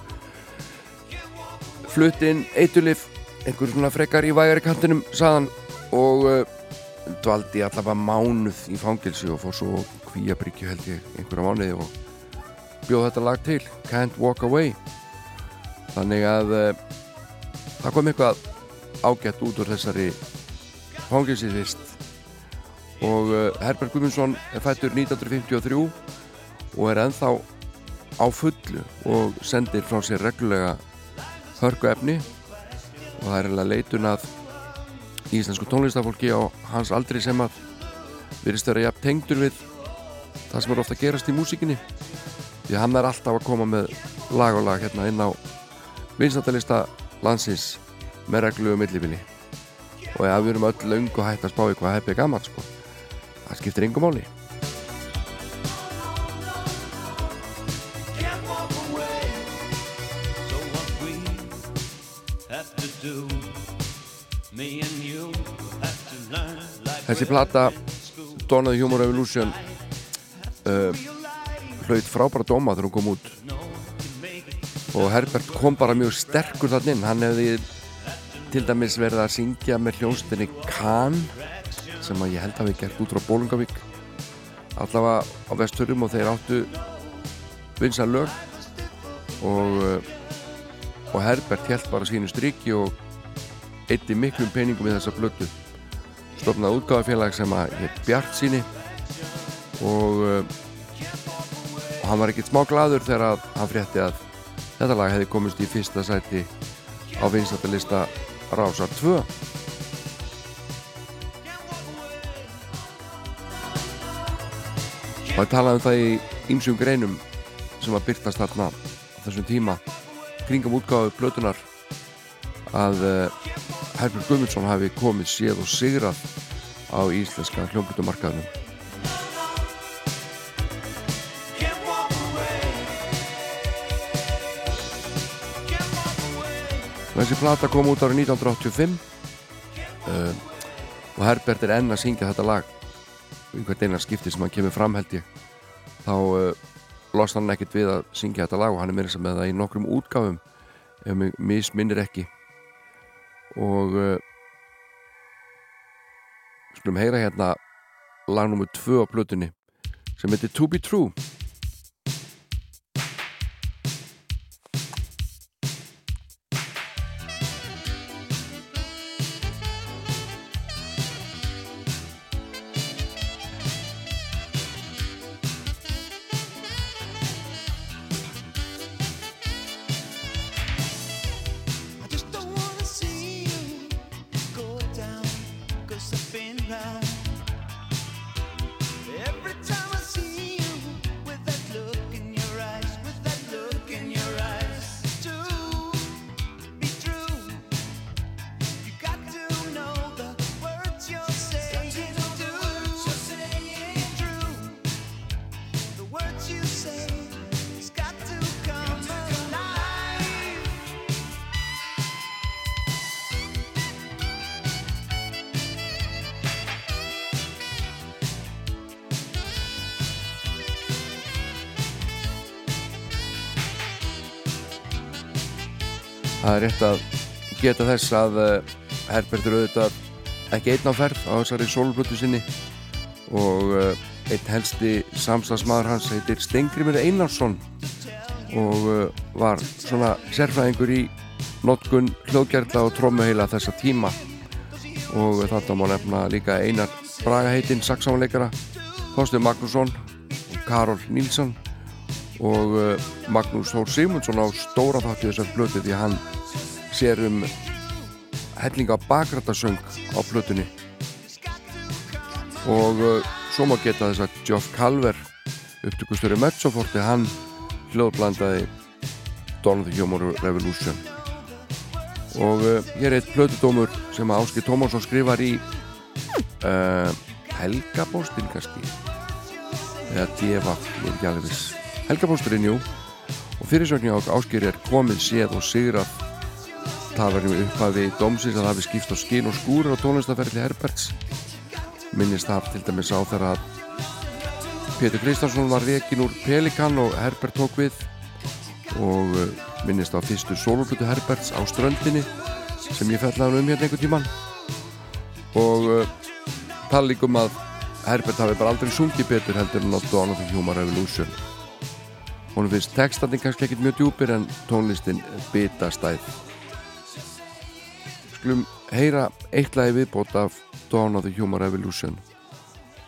fluttinn eitulif einhver svona frekar í vægari kantinum saðan og uh, dvaldi allavega mánuð í fangilsi og fór svo kvíabryggju held ég einhverja mánuði og bjóð þetta lag til Can't Walk Away. Þannig að uh, það kom eitthvað ágætt út úr þessari fangilsivist og uh, Herbert Guðmundsson er fættur 1953 og er ennþá á fullu og sendir frá sér reglulega hörgu efni og það er eiginlega leitun að íslensku tónlistafólki á hans aldri sem að virðist vera jafn tengdur við það sem er ofta að gerast í músikinni því að hann er alltaf að koma með lag og lag hérna inn á vinstandalista landsins með reglu og millibili. Og ja, við erum öll löng og hægt að spá í hvað hefði gaman sko það skiptir
learn like
Þessi plata Dawn of the Humor Revolution uh, hlaut frábæra dóma þegar hún kom út. Og Herbert kom bara mjög sterkur þann inn. Hann hefði til dæmis verið að syngja með hljónstinni Kahn sem að ég held að hafi gert út frá Bólungavík allavega á vesturum og þeir áttu vinsa lög og, uh, og Herbert held bara sínu striki og eitti miklum peningum í þessa blötu stofnaði útgáðafélag sem að hétt Bjart síni og, uh, og hann var ekkert smá gladur þegar hann frétti að þetta lag hefði komist í fyrsta sæti á vinstættalista Rásar 2 og hann talaði um það í ýmsum greinum sem að byrtast þarna á þessum tíma. Kringum útgáðu blötunar að uh, Herbjörn Guðmundsson hafi komið séð og sigrað á íslenska hljómblutumarkaðunum Þessi plata kom út árið 1985 uh, og Herbert er enn að syngja þetta lag í hvert einar skipti sem hann kemur fram held ég þá uh, losna hann ekkert við að syngja þetta lag og hann er meira sem með það í nokkrum útgáfum ef mig misminnir ekki. Og uh, skulum heyra hérna lag nummer 2 á plötunni sem heitir To Be True rétt að geta þess að uh, Herbert er auðvitað ekki einn á ferð á þessari sólblötu sinni og uh, einn helsti samstagsmaður hans heitir Stengrimur Einarsson og uh, var svona sérfræðingur í notkun hljóðgerðla og trómuheila þessa tíma. Og þetta má nefna líka Einar Braga heitinn saxáleikara Þorstein Magnússon Karol Nílsson og Magnús Þór Sigmundsson á stóra þátti þessar blötu því hann sér um hellinga bakrættasöng á blötunni og uh, svo má geta þess að Geoff Calver upptökustöru Mezzoforti hann hljóðblandaði Dawn of the Humor Revolution. Og uh, hér er eitt blötudómur sem Áski Tómásson skrifar í uh, Helgabóstin kannski? Eða Devaf, ég er ekki alveg viss. Helgabósturinn, jú. Og fyrirsögnin á Áskir er komið séð og sigrað það verðum upphafi dómsins að það hafi skipt á skinn og skúr á tónlistaferðli Herberts.
Minnist þar til dæmis á þegar að Pétur Kristjánsson var rekin úr Pelikan og Herbert tók við og uh, minnist á fyrstu soloplutu Herberts á ströndinni sem ég fellaði um hérna einhvern tíman og uh, tala líka um að Herbert hafi bara aldrei sungið betur heldur en á Dawn of the Human Revolution. Hún finnst textandinn kannski ekkit mjög djúpir en tónlistin bitastæð skulum heyra eitt lagi viðbót af Dawn of the Human Revolution.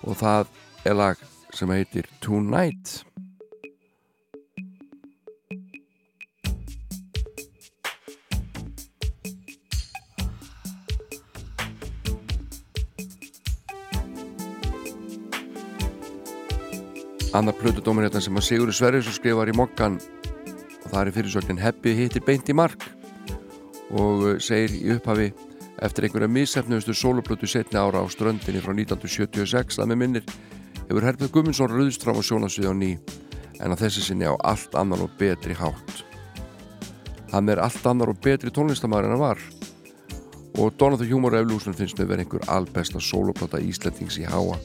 Og það er lag sem heitir Tonight. Annar plötudómur hérna sem að Sigurður Sverrisson skrifar í mokkan og það er fyrirsögnin Heppi hittir beint í mark og uh, segir í upphafi eftir einhverja missefnustu soloplötu setni ára á ströndinni frá 1976 að með minnir hefur Herbjörn Gumminsson rauðst fram á sjónasvið á ný en að þessi sinni á allt annar og betri hátt. Hann er allt annar og betri tónlistamæður en hann var. Og Donald the Humor Revolution finnst með verið einhver alpesta soloplata Íslandings í háa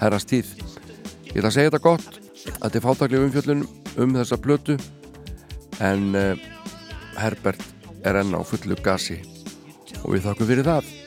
herrast tíð Ég ætla að segja þetta gott að þetta er fátaklega umfjöllun um þessa plötu en uh, Herbert er enn á fullu gasi. Og við þakkum fyrir það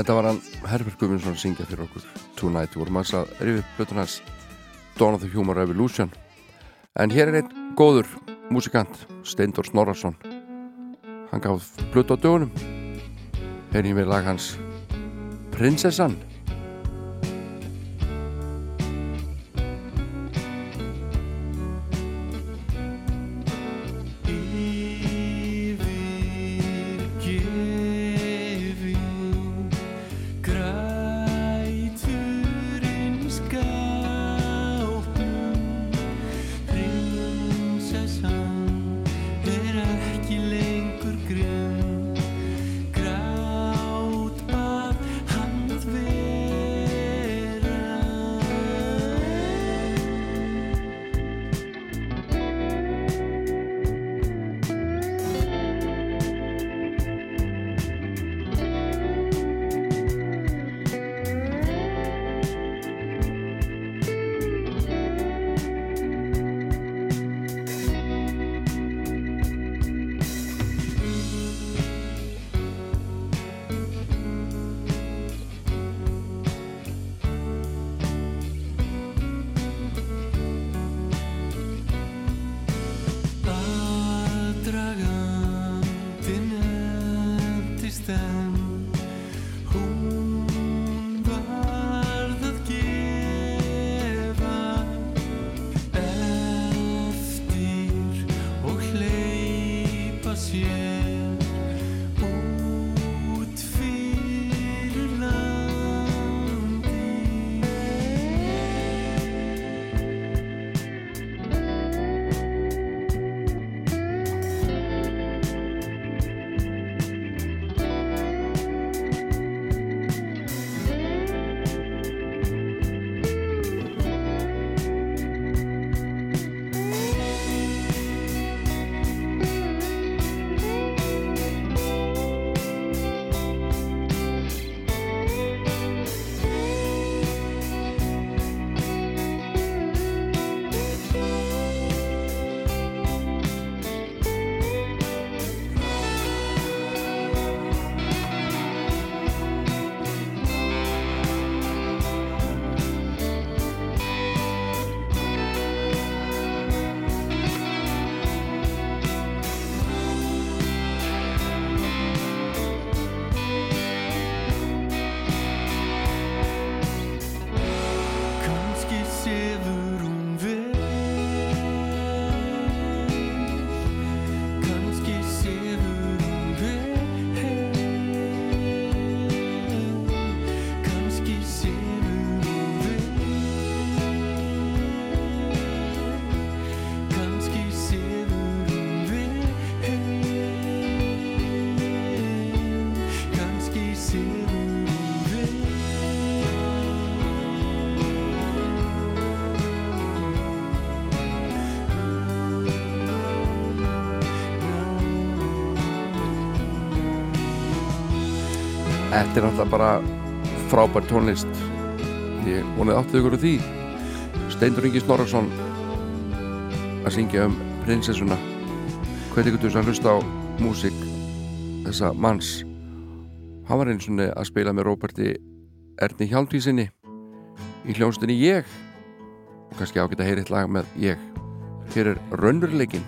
Þetta var hann Herbert Guðmundsson að syngja fyrir okkur. Tonight, við vorum að rifja upp blötunars Dawn of the Human Revolution. En hér er einn góður músikant Steindor Snorarsson hann gaf blötu á dögunum. Hérna ég með lag hans Prinsessan
Þetta er náttúrulega bara frábær tónlist. Ég vonið áttu ykkur úr því. Steindur Ingi Snorarsson að syngja um prinsessuna. Hvernig getur þess að hlusta á músík þessa manns? Hann var eins og að spila með Róberti Erni Hjálmtísinni í hljónstinni Ég. Og kannski ágætt að heyra eitt lag með Ég. Hér er raunveruleikin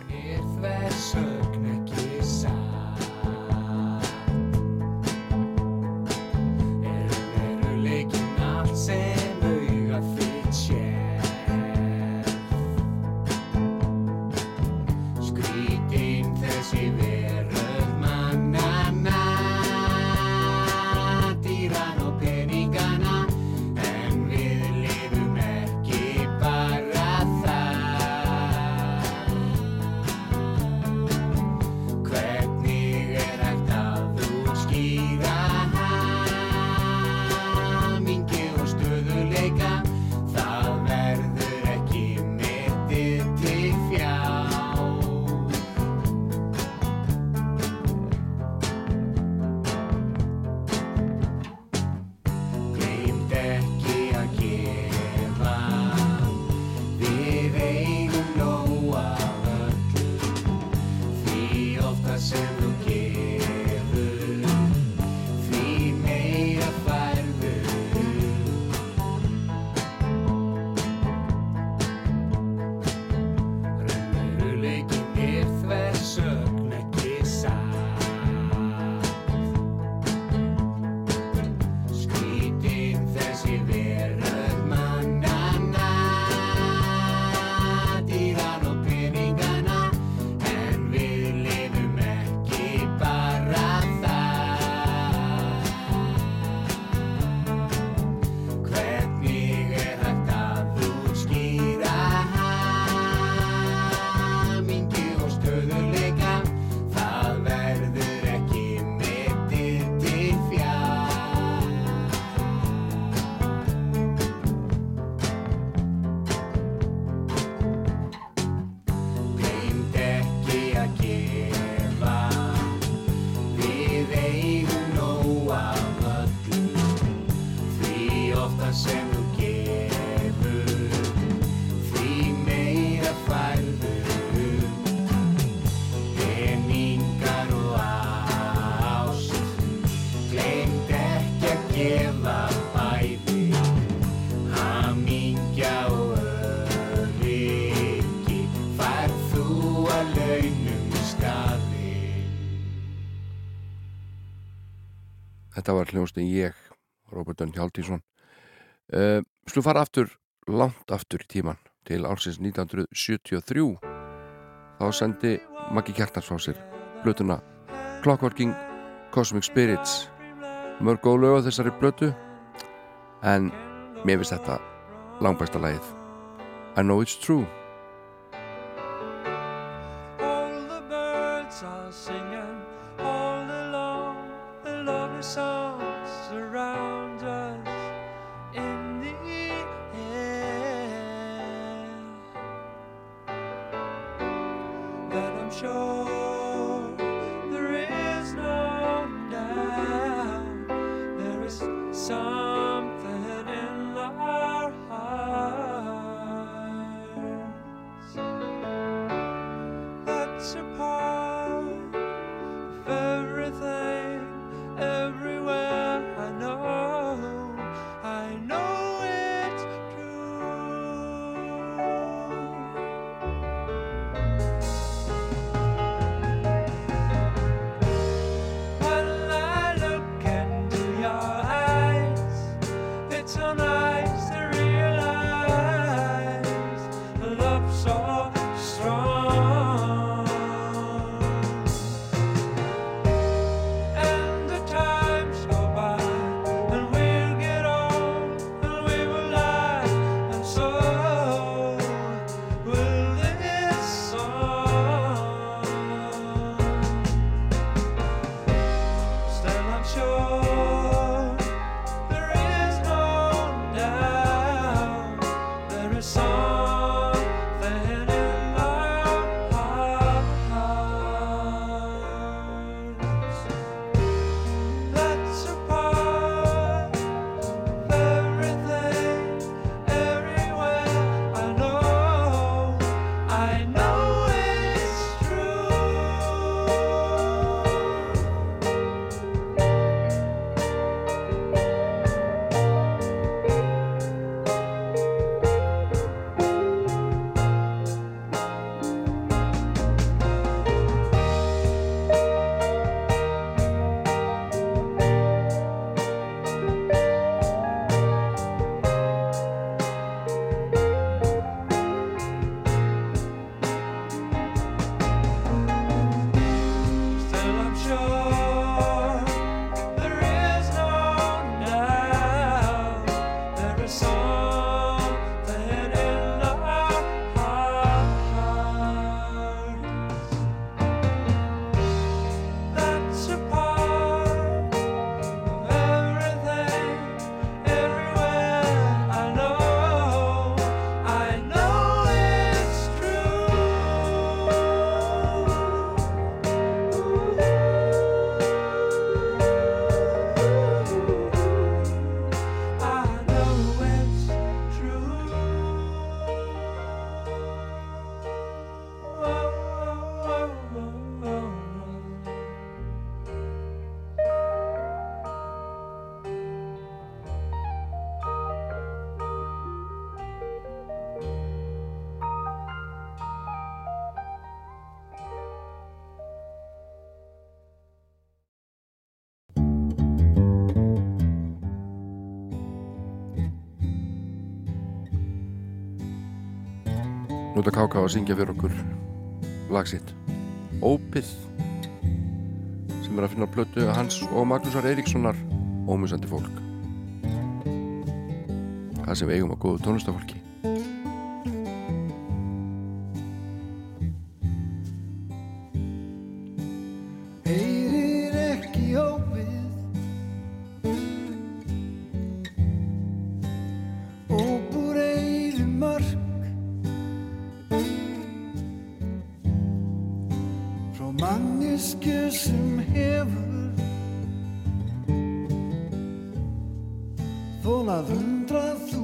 Þetta var hljónstin Ég Róbert Önn Hjáltísson uh, Slu fara aftur, langt aftur í tíman til ársins 1973 þá sendi Maggi Kjartans frá sér blötuna Clockworking Cosmic Spirits. Mörg góð lög á þessari blötu en mér finnst þetta langbæsta lagið. I Know It's True
Núta Káka að syngja fyrir okkur lagsitt Ópið sem er að finna plötu hans og Magnúsar Eiríkssonar Ómusandi fólk. Það sem eigum að góðu tónlistafólki
Frá mannisku sem hefur Þólað hundrað þúsund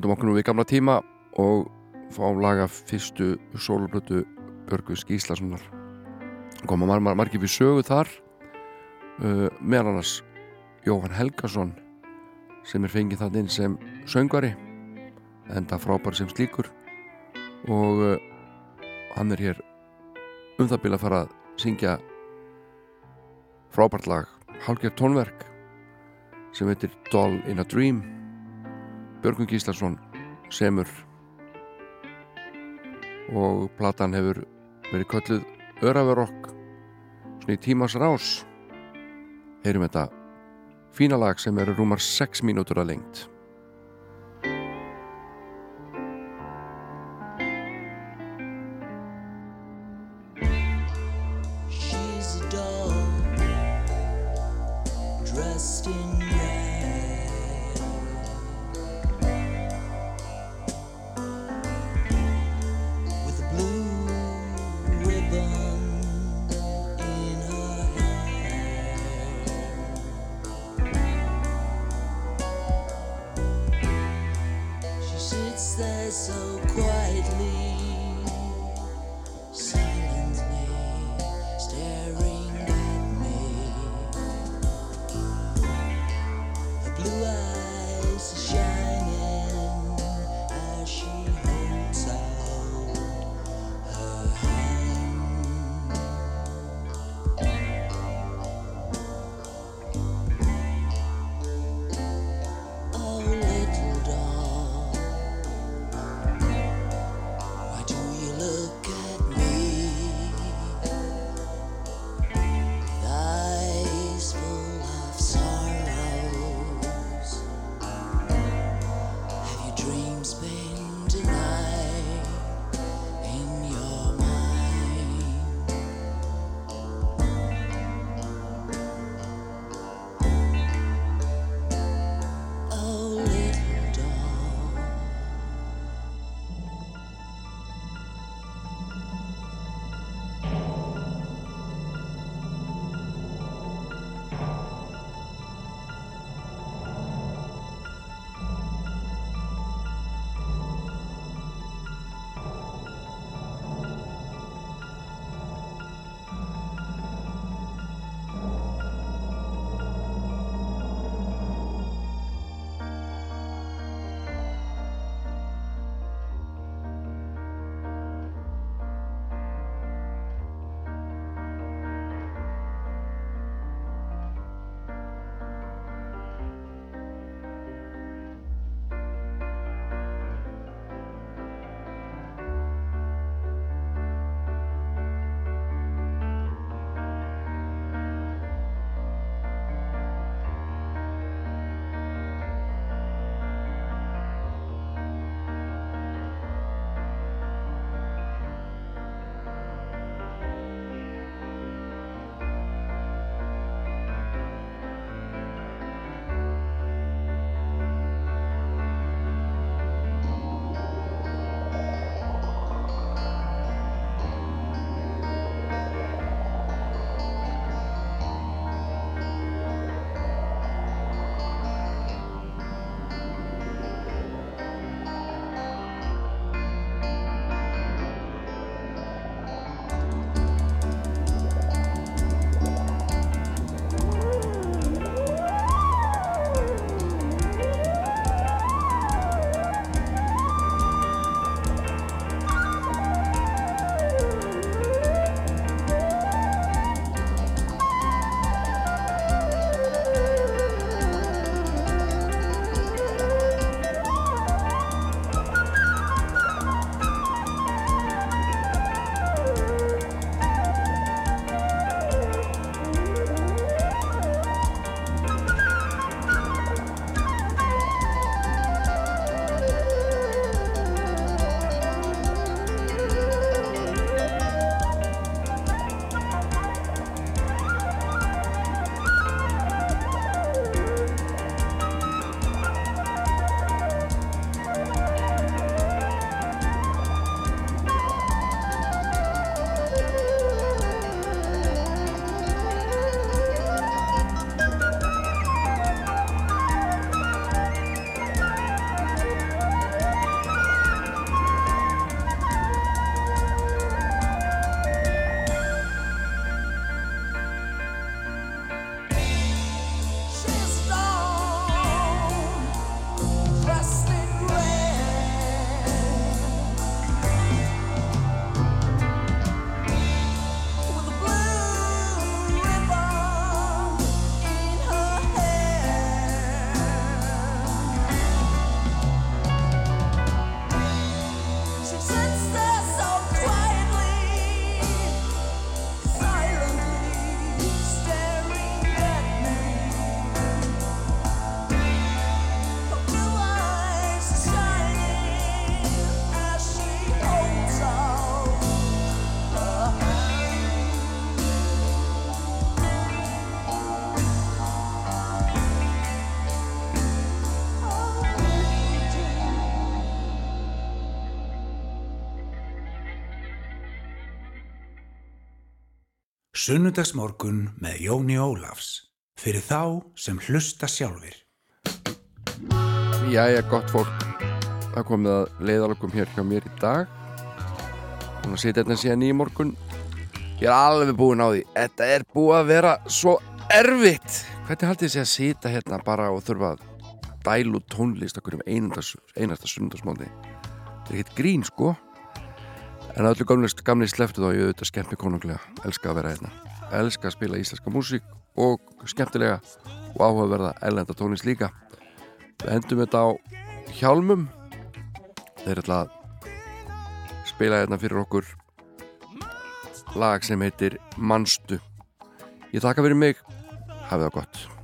höldum okkur nú við gamla tíma og fáum laga fyrstu sólublötu Börgus Gíslasonar. Koma mar mar margir við sögu þar uh, meðal annars Jóhann Helgason sem er fengið þann inn sem söngvari enda frábær sem slíkur og uh, hann er hér um það byrja að fara að syngja frábært lag hálfgerð tónverk sem heitir Doll in a Dream Björgun Gíslason semur og platan hefur verið kölluð Öraverokk svona í tímas rás heyrum þetta fína lag sem eru rúmar 6 mínútur að lengt
Sunnudagsmorgun með Jóni Ólafs. Fyrir þá sem hlusta sjálfir.
Jæja, gott fólk. Það komið að leiðalögum hér hjá mér í dag. Hún að sitja hérna síðan í morgun. Ég er alveg búinn á því. Þetta er búið að vera svo erfitt. Hvernig haldið sé að sita hérna bara og þurfa að dælu tónlist okkur um einastas, einasta sundarsmóndi Þetta er ekkert grín sko En öllu gamli, sleftu þá ég auðvitað skemmt mig konunglega Elska að vera hérna. Elska að spila íslenska músík og skemmtilega og áhugaverða ellenda tónlist líka. Við endum þetta á hjálmum. Þeir ætla að spila hérna fyrir okkur lag sem heitir Manstu. Ég þakka fyrir mig. Hafið það gott